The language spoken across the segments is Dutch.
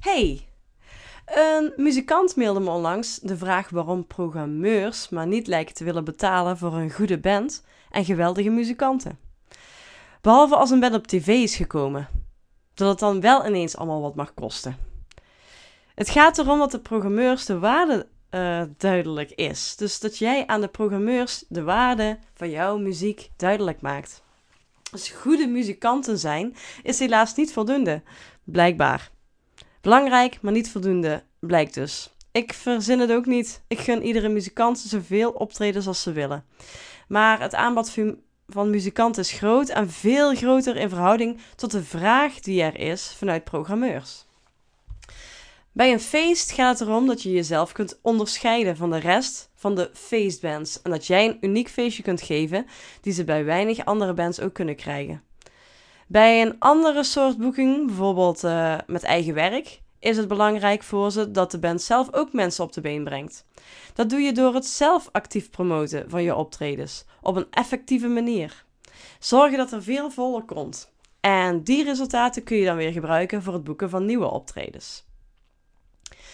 Hey, een muzikant mailde me onlangs de vraag waarom programmeurs maar niet lijken te willen betalen voor een goede band en geweldige muzikanten. Behalve als een band op tv is gekomen, dat het dan wel ineens allemaal wat mag kosten. Het gaat erom dat de programmeurs de waarde uh, duidelijk is. Dus dat jij aan de programmeurs de waarde van jouw muziek duidelijk maakt. Dus goede muzikanten zijn is helaas niet voldoende, blijkbaar. Belangrijk, maar niet voldoende, blijkt dus. Ik verzin het ook niet. Ik gun iedere muzikant zoveel optredens als ze willen. Maar het aanbod van muzikanten is groot en veel groter in verhouding tot de vraag die er is vanuit programmeurs. Bij een feest gaat het erom dat je jezelf kunt onderscheiden van de rest van de feestbands en dat jij een uniek feestje kunt geven die ze bij weinig andere bands ook kunnen krijgen. Bij een andere soort boeking, bijvoorbeeld uh, met eigen werk, is het belangrijk voor ze dat de band zelf ook mensen op de been brengt. Dat doe je door het zelf actief promoten van je optredens op een effectieve manier. Zorgen dat er veel volk komt. En die resultaten kun je dan weer gebruiken voor het boeken van nieuwe optredens.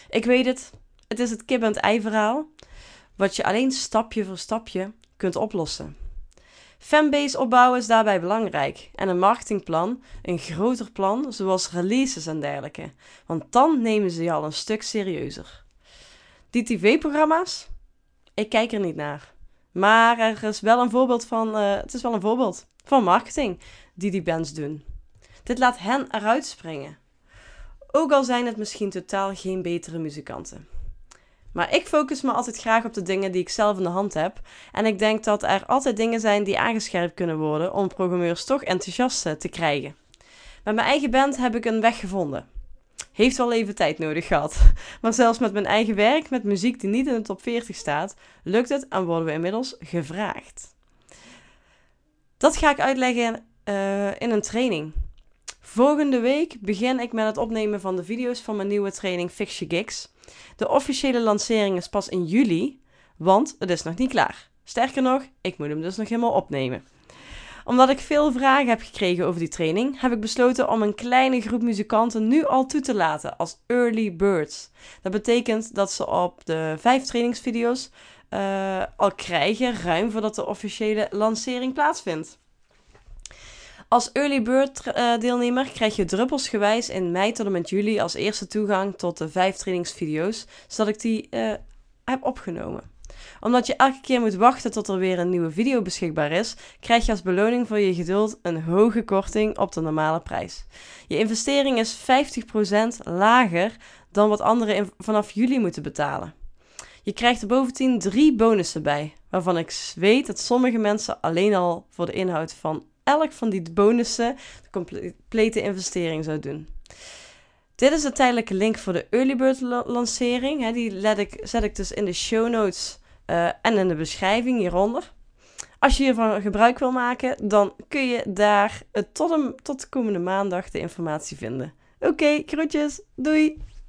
Ik weet het, het is het kip en ei verhaal, wat je alleen stapje voor stapje kunt oplossen. Fanbase opbouwen is daarbij belangrijk en een marketingplan, een groter plan, zoals releases en dergelijke, want dan nemen ze je al een stuk serieuzer. Die tv-programma's? Ik kijk er niet naar. Maar er is wel een voorbeeld van, uh, het is wel een voorbeeld van marketing die die bands doen. Dit laat hen eruit springen. Ook al zijn het misschien totaal geen betere muzikanten. Maar ik focus me altijd graag op de dingen die ik zelf in de hand heb. En ik denk dat er altijd dingen zijn die aangescherpt kunnen worden om programmeurs toch enthousiast te krijgen. Met mijn eigen band heb ik een weg gevonden. Heeft wel even tijd nodig gehad. Maar zelfs met mijn eigen werk, met muziek die niet in de top 40 staat, lukt het en worden we inmiddels gevraagd. Dat ga ik uitleggen uh, in een training. Volgende week begin ik met het opnemen van de video's van mijn nieuwe training Fix Your Gigs. De officiële lancering is pas in juli, want het is nog niet klaar. Sterker nog, ik moet hem dus nog helemaal opnemen. Omdat ik veel vragen heb gekregen over die training, heb ik besloten om een kleine groep muzikanten nu al toe te laten als early birds. Dat betekent dat ze op de vijf trainingsvideo's uh, al krijgen, ruim voordat de officiële lancering plaatsvindt. Als early bird uh, deelnemer krijg je druppelsgewijs in mei tot en met juli als eerste toegang tot de vijf trainingsvideo's, zodat ik die uh, heb opgenomen. Omdat je elke keer moet wachten tot er weer een nieuwe video beschikbaar is, krijg je als beloning voor je geduld een hoge korting op de normale prijs. Je investering is 50% lager dan wat anderen vanaf juli moeten betalen. Je krijgt er bovendien drie bonussen bij, waarvan ik weet dat sommige mensen alleen al voor de inhoud van elk van die bonussen de complete investering zou doen. Dit is de tijdelijke link voor de Early Bird lancering. die ik, zet ik dus in de show notes uh, en in de beschrijving hieronder. Als je hiervan gebruik wil maken, dan kun je daar tot, een, tot de komende maandag de informatie vinden. Oké, groetjes, doei!